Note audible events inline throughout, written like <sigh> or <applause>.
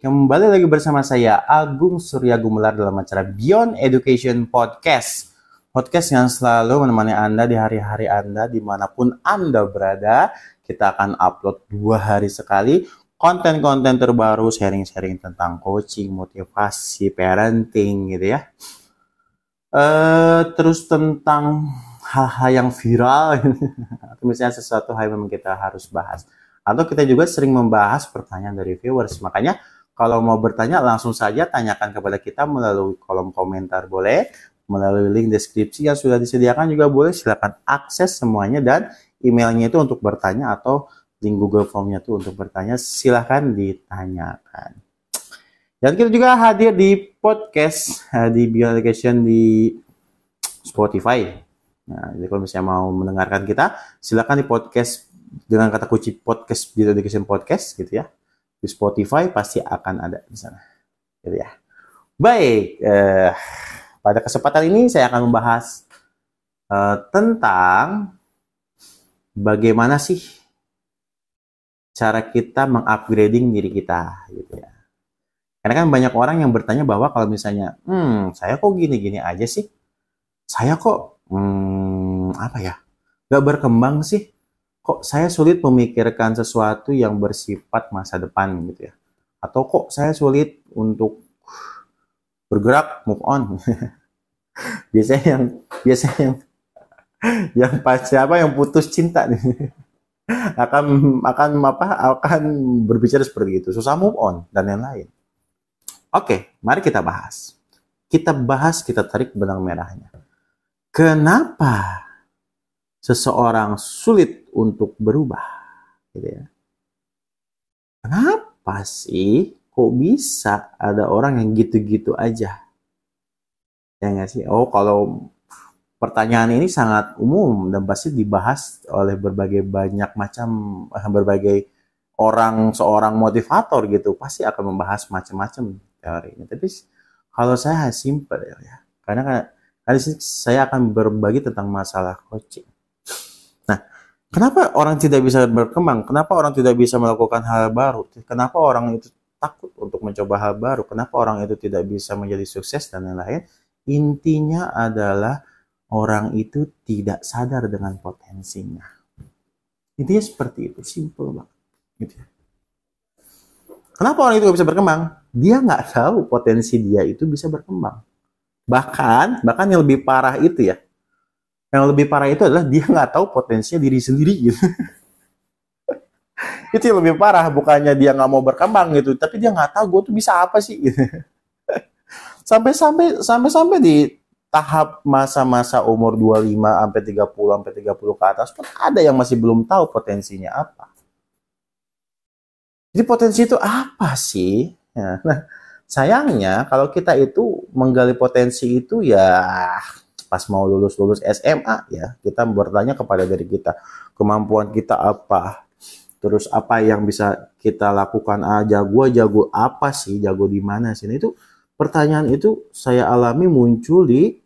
kembali lagi bersama saya Agung Surya Gumelar dalam acara Beyond Education Podcast. Podcast yang selalu menemani Anda di hari-hari Anda di mana pun Anda berada. Kita akan upload dua hari sekali konten-konten terbaru, sharing-sharing tentang coaching, motivasi, parenting gitu ya. Uh, terus tentang hal-hal yang viral, <laughs> atau misalnya sesuatu hal yang memang kita harus bahas. Atau kita juga sering membahas pertanyaan dari viewers. Makanya kalau mau bertanya langsung saja tanyakan kepada kita melalui kolom komentar boleh, melalui link deskripsi yang sudah disediakan juga boleh. Silakan akses semuanya dan emailnya itu untuk bertanya atau link Google Formnya itu untuk bertanya. Silahkan ditanyakan. Dan kita juga hadir di podcast eh, di Beyond Education di Spotify. Nah, jadi kalau misalnya mau mendengarkan kita, silakan di podcast dengan kata kunci podcast Beyond Education Podcast gitu ya di Spotify pasti akan ada di sana. Gitu ya. Baik, eh, pada kesempatan ini saya akan membahas eh, tentang bagaimana sih cara kita mengupgrading diri kita gitu ya. Karena kan banyak orang yang bertanya bahwa kalau misalnya, hmm, saya kok gini-gini aja sih, saya kok, hmm, apa ya, gak berkembang sih, kok saya sulit memikirkan sesuatu yang bersifat masa depan gitu ya? Atau kok saya sulit untuk bergerak move on? <laughs> Biasanya yang biasanya yang yang pas siapa yang putus cinta nih? <laughs> Akan akan apa akan berbicara seperti itu. Susah move on dan yang lain. Oke mari kita bahas. Kita bahas kita tarik benang merahnya. Kenapa seseorang sulit untuk berubah gitu ya. Kenapa sih kok bisa ada orang yang gitu-gitu aja? Ya nggak sih? Oh kalau pertanyaan ini sangat umum dan pasti dibahas oleh berbagai banyak macam eh, berbagai orang seorang motivator gitu pasti akan membahas macam-macam teori ini. Tapi kalau saya simple ya, karena ini saya akan berbagi tentang masalah coaching. Kenapa orang tidak bisa berkembang? Kenapa orang tidak bisa melakukan hal baru? Kenapa orang itu takut untuk mencoba hal baru? Kenapa orang itu tidak bisa menjadi sukses dan lain-lain? Intinya adalah orang itu tidak sadar dengan potensinya. Intinya seperti itu, simple banget. Gitu. Ya. Kenapa orang itu bisa berkembang? Dia nggak tahu potensi dia itu bisa berkembang. Bahkan, bahkan yang lebih parah itu ya, yang lebih parah itu adalah dia nggak tahu potensinya diri sendiri gitu. itu yang lebih parah, bukannya dia nggak mau berkembang gitu, tapi dia nggak tahu gue tuh bisa apa sih gitu. Sampai-sampai sampai-sampai di tahap masa-masa umur 25 sampai 30 sampai 30 ke atas pun ada yang masih belum tahu potensinya apa. Jadi potensi itu apa sih? Ya, nah, sayangnya kalau kita itu menggali potensi itu ya pas mau lulus lulus SMA ya kita bertanya kepada diri kita kemampuan kita apa? Terus apa yang bisa kita lakukan? Ah jago jago apa sih? Jago di mana sih? Nah, itu pertanyaan itu saya alami muncul di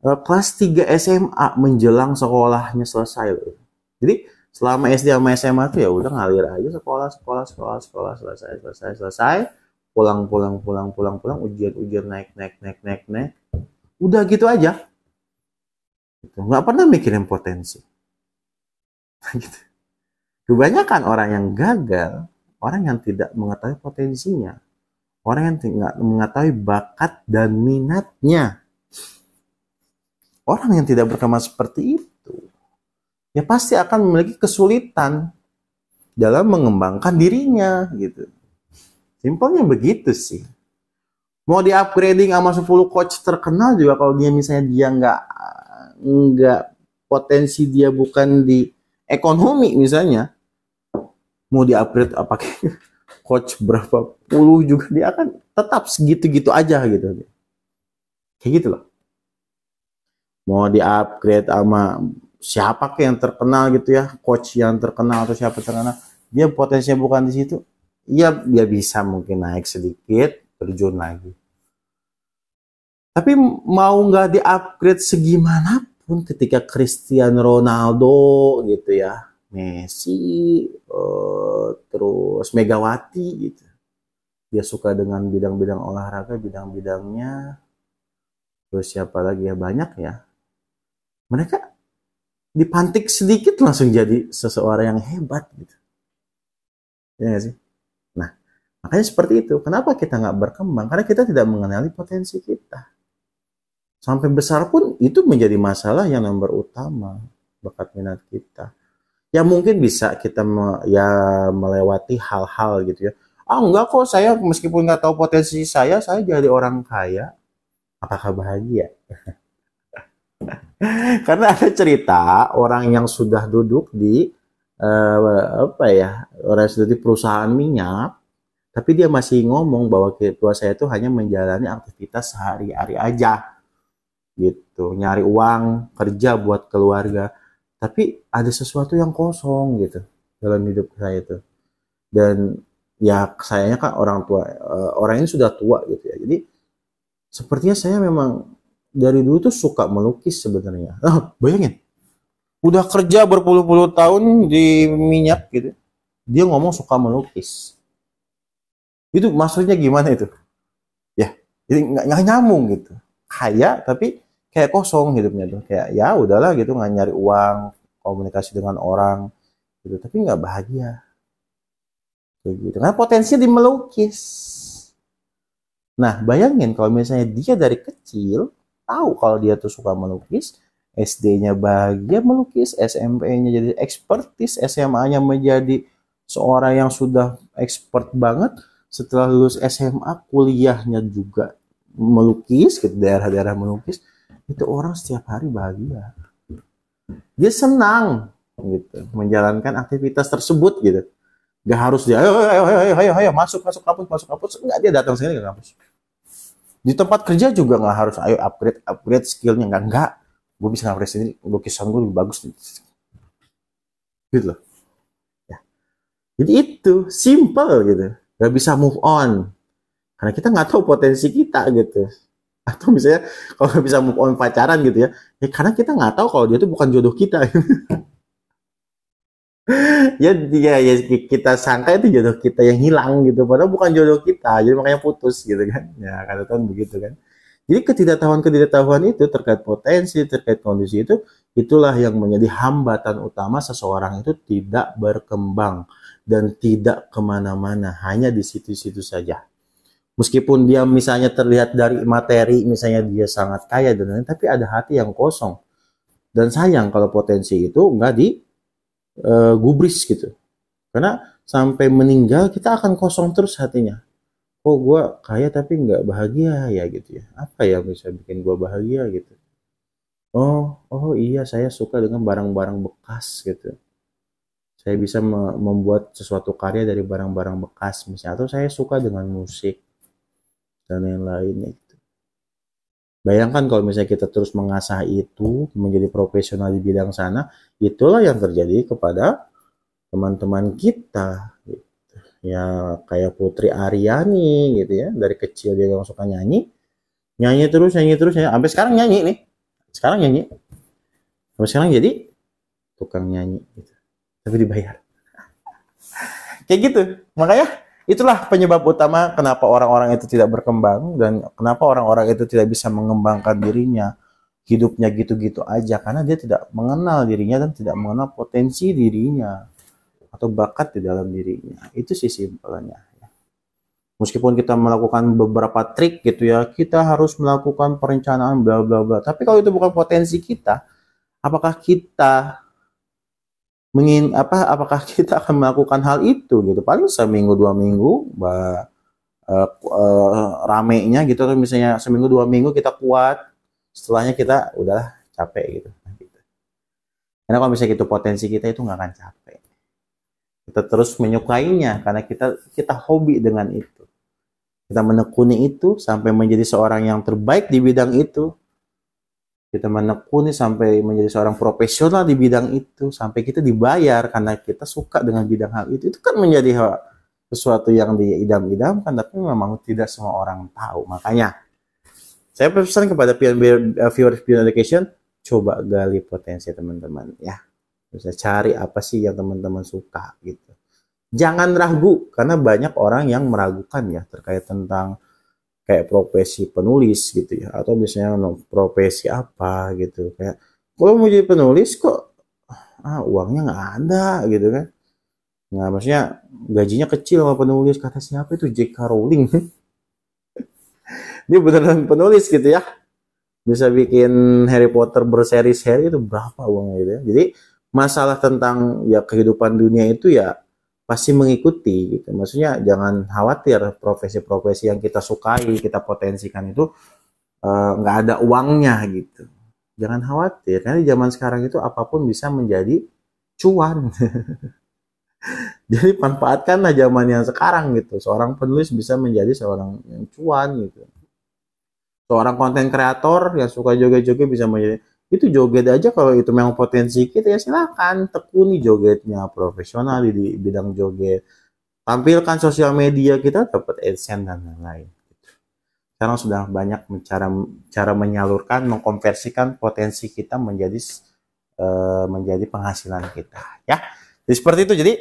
uh, kelas 3 SMA menjelang sekolahnya selesai loh. jadi selama SD sama SMA tuh ya udah ngalir aja sekolah sekolah sekolah sekolah selesai selesai selesai. Pulang pulang pulang pulang pulang ujian ujian naik naik naik naik naik. Udah gitu aja Gitu. Nggak pernah mikirin potensi. <laughs> gitu. Kebanyakan orang yang gagal, orang yang tidak mengetahui potensinya. Orang yang tidak mengetahui bakat dan minatnya. Orang yang tidak berkembang seperti itu, ya pasti akan memiliki kesulitan dalam mengembangkan dirinya gitu. Simpelnya begitu sih. Mau di upgrading sama 10 coach terkenal juga kalau dia misalnya dia nggak nggak potensi dia bukan di ekonomi misalnya mau di upgrade apa <laughs> coach berapa puluh juga dia akan tetap segitu-gitu aja gitu. Kayak gitu loh. Mau di upgrade sama siapa ke yang terkenal gitu ya coach yang terkenal atau siapa terkenal dia potensinya bukan di situ ya dia bisa mungkin naik sedikit terjun lagi tapi mau nggak di-upgrade segimanapun ketika Cristiano Ronaldo gitu ya, Messi, uh, terus Megawati gitu. dia suka dengan bidang-bidang olahraga bidang-bidangnya. Terus siapa lagi ya? Banyak ya. Mereka dipantik sedikit langsung jadi seseorang yang hebat gitu. Ya gak sih? Nah makanya seperti itu. Kenapa kita nggak berkembang? Karena kita tidak mengenali potensi kita sampai besar pun itu menjadi masalah yang nomor utama bakat minat kita. Ya mungkin bisa kita me, ya melewati hal-hal gitu ya. Ah enggak kok saya meskipun nggak tahu potensi saya saya jadi orang kaya. Apakah bahagia? <laughs> Karena ada cerita orang yang sudah duduk di uh, apa ya orang sudah di perusahaan minyak tapi dia masih ngomong bahwa ketua saya itu hanya menjalani aktivitas sehari-hari aja gitu. Nyari uang kerja buat keluarga. Tapi ada sesuatu yang kosong gitu dalam hidup saya itu. Dan ya sayanya kan orang tua uh, orang ini sudah tua gitu ya. Jadi sepertinya saya memang dari dulu tuh suka melukis sebenarnya. Oh, <laughs> bayangin. Udah kerja berpuluh-puluh tahun di minyak gitu dia ngomong suka melukis. Itu maksudnya gimana itu? Ya jadi nggak nyambung gitu. Kaya tapi kayak kosong hidupnya tuh. Kayak ya udahlah gitu nggak nyari uang komunikasi dengan orang gitu. Tapi nggak bahagia. Kayak gitu. Karena potensinya di melukis nah bayangin kalau misalnya dia dari kecil tahu kalau dia tuh suka melukis SD-nya bahagia melukis, SMP-nya jadi ekspertis, SMA-nya menjadi seorang yang sudah expert banget. Setelah lulus SMA, kuliahnya juga melukis, ke daerah-daerah melukis. Itu orang setiap hari bahagia. Dia senang gitu menjalankan aktivitas tersebut gitu. Gak harus dia, ayo, ayo, ayo, ayo, ayo, ayo, masuk, masuk kampus, masuk kampus. Enggak, dia datang sini ke kampus. Di tempat kerja juga nggak harus, ayo upgrade, upgrade skillnya. Enggak, enggak. Gue bisa upgrade sendiri, lukisan gue lebih bagus. Gitu loh. Ya. Jadi itu, simple gitu. Gak bisa move on. Karena kita nggak tahu potensi kita gitu. Atau misalnya kalau bisa move on pacaran gitu ya, ya karena kita nggak tahu kalau dia itu bukan jodoh kita. <laughs> ya dia ya kita sangka itu jodoh kita yang hilang gitu padahal bukan jodoh kita jadi makanya putus gitu kan. <laughs> Ya kata Tuhan begitu kan. Jadi ketidaktahuan ketidaktahuan itu terkait potensi terkait kondisi itu itulah yang menjadi hambatan utama seseorang itu tidak berkembang dan tidak ke mana-mana hanya di situ-situ saja meskipun dia misalnya terlihat dari materi misalnya dia sangat kaya dan lain tapi ada hati yang kosong dan sayang kalau potensi itu enggak di uh, gubris gitu. Karena sampai meninggal kita akan kosong terus hatinya. Oh gue kaya tapi nggak bahagia ya gitu ya. Apa ya bisa bikin gue bahagia gitu. Oh, oh iya saya suka dengan barang-barang bekas gitu. Saya bisa me membuat sesuatu karya dari barang-barang bekas misalnya. Atau saya suka dengan musik dan lain-lainnya. Bayangkan kalau misalnya kita terus mengasah itu menjadi profesional di bidang sana, itulah yang terjadi kepada teman-teman kita. Gitu. Ya kayak Putri Aryani gitu ya, dari kecil dia gak suka nyanyi, nyanyi terus, nyanyi terus, nyanyi. sampai sekarang nyanyi nih, sekarang nyanyi, sampai sekarang jadi tukang nyanyi, gitu. tapi dibayar. <laughs> Kayak gitu, makanya Itulah penyebab utama kenapa orang-orang itu tidak berkembang dan kenapa orang-orang itu tidak bisa mengembangkan dirinya. Hidupnya gitu-gitu aja karena dia tidak mengenal dirinya dan tidak mengenal potensi dirinya atau bakat di dalam dirinya. Itu sih simpelnya. Ya. Meskipun kita melakukan beberapa trik gitu ya, kita harus melakukan perencanaan bla bla bla. Tapi kalau itu bukan potensi kita, apakah kita mengin apa apakah kita akan melakukan hal itu gitu. Paling seminggu dua minggu bah, uh, uh, ramenya gitu atau misalnya seminggu dua minggu kita kuat setelahnya kita udah capek gitu. Gitu. Karena kalau misalnya itu potensi kita itu nggak akan capek. Kita terus menyukainya karena kita kita hobi dengan itu. Kita menekuni itu sampai menjadi seorang yang terbaik di bidang itu kita menekuni sampai menjadi seorang profesional di bidang itu sampai kita dibayar karena kita suka dengan bidang hal itu itu kan menjadi sesuatu yang diidam-idamkan tapi memang tidak semua orang tahu. Makanya saya pesan kepada eh, viewers Pion Education coba gali potensi teman-teman ya. Bisa cari apa sih yang teman-teman suka gitu. Jangan ragu karena banyak orang yang meragukan ya terkait tentang kayak profesi penulis gitu ya atau misalnya profesi apa gitu kayak kalau mau jadi penulis kok ah uangnya nggak ada gitu kan. Nah maksudnya gajinya kecil sama penulis kata siapa itu? J.K. Rowling. <laughs> Dia beneran penulis gitu ya. Bisa bikin Harry Potter berseri-seri itu berapa uangnya gitu ya. Jadi masalah tentang ya kehidupan dunia itu ya pasti mengikuti gitu. Maksudnya jangan khawatir profesi-profesi yang kita sukai, kita potensikan itu eh, nggak uh, ada uangnya gitu. Jangan khawatir karena di zaman sekarang itu apa pun bisa menjadi cuan. <laughs> Jadi manfaatkanlah zaman yang sekarang gitu. Seorang penulis bisa menjadi seorang yang cuan gitu. Seorang konten kreator yang suka joget-joget bisa menjadi itu joget aja kalau itu memang potensi kita ya silakan. Tekuni jogetnya profesional di bidang joget. Tampilkan sosial media kita dapat adsense dan lain-lain. Sekarang sudah banyak cara cara menyalurkan mengkonversikan potensi kita menjadi uh, menjadi penghasilan kita ya. Jadi seperti itu. Jadi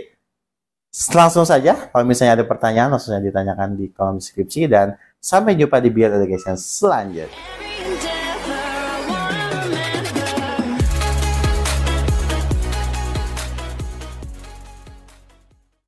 langsung saja kalau misalnya ada pertanyaan langsung saja ditanyakan di kolom deskripsi. Dan sampai jumpa di Beyond Education selanjutnya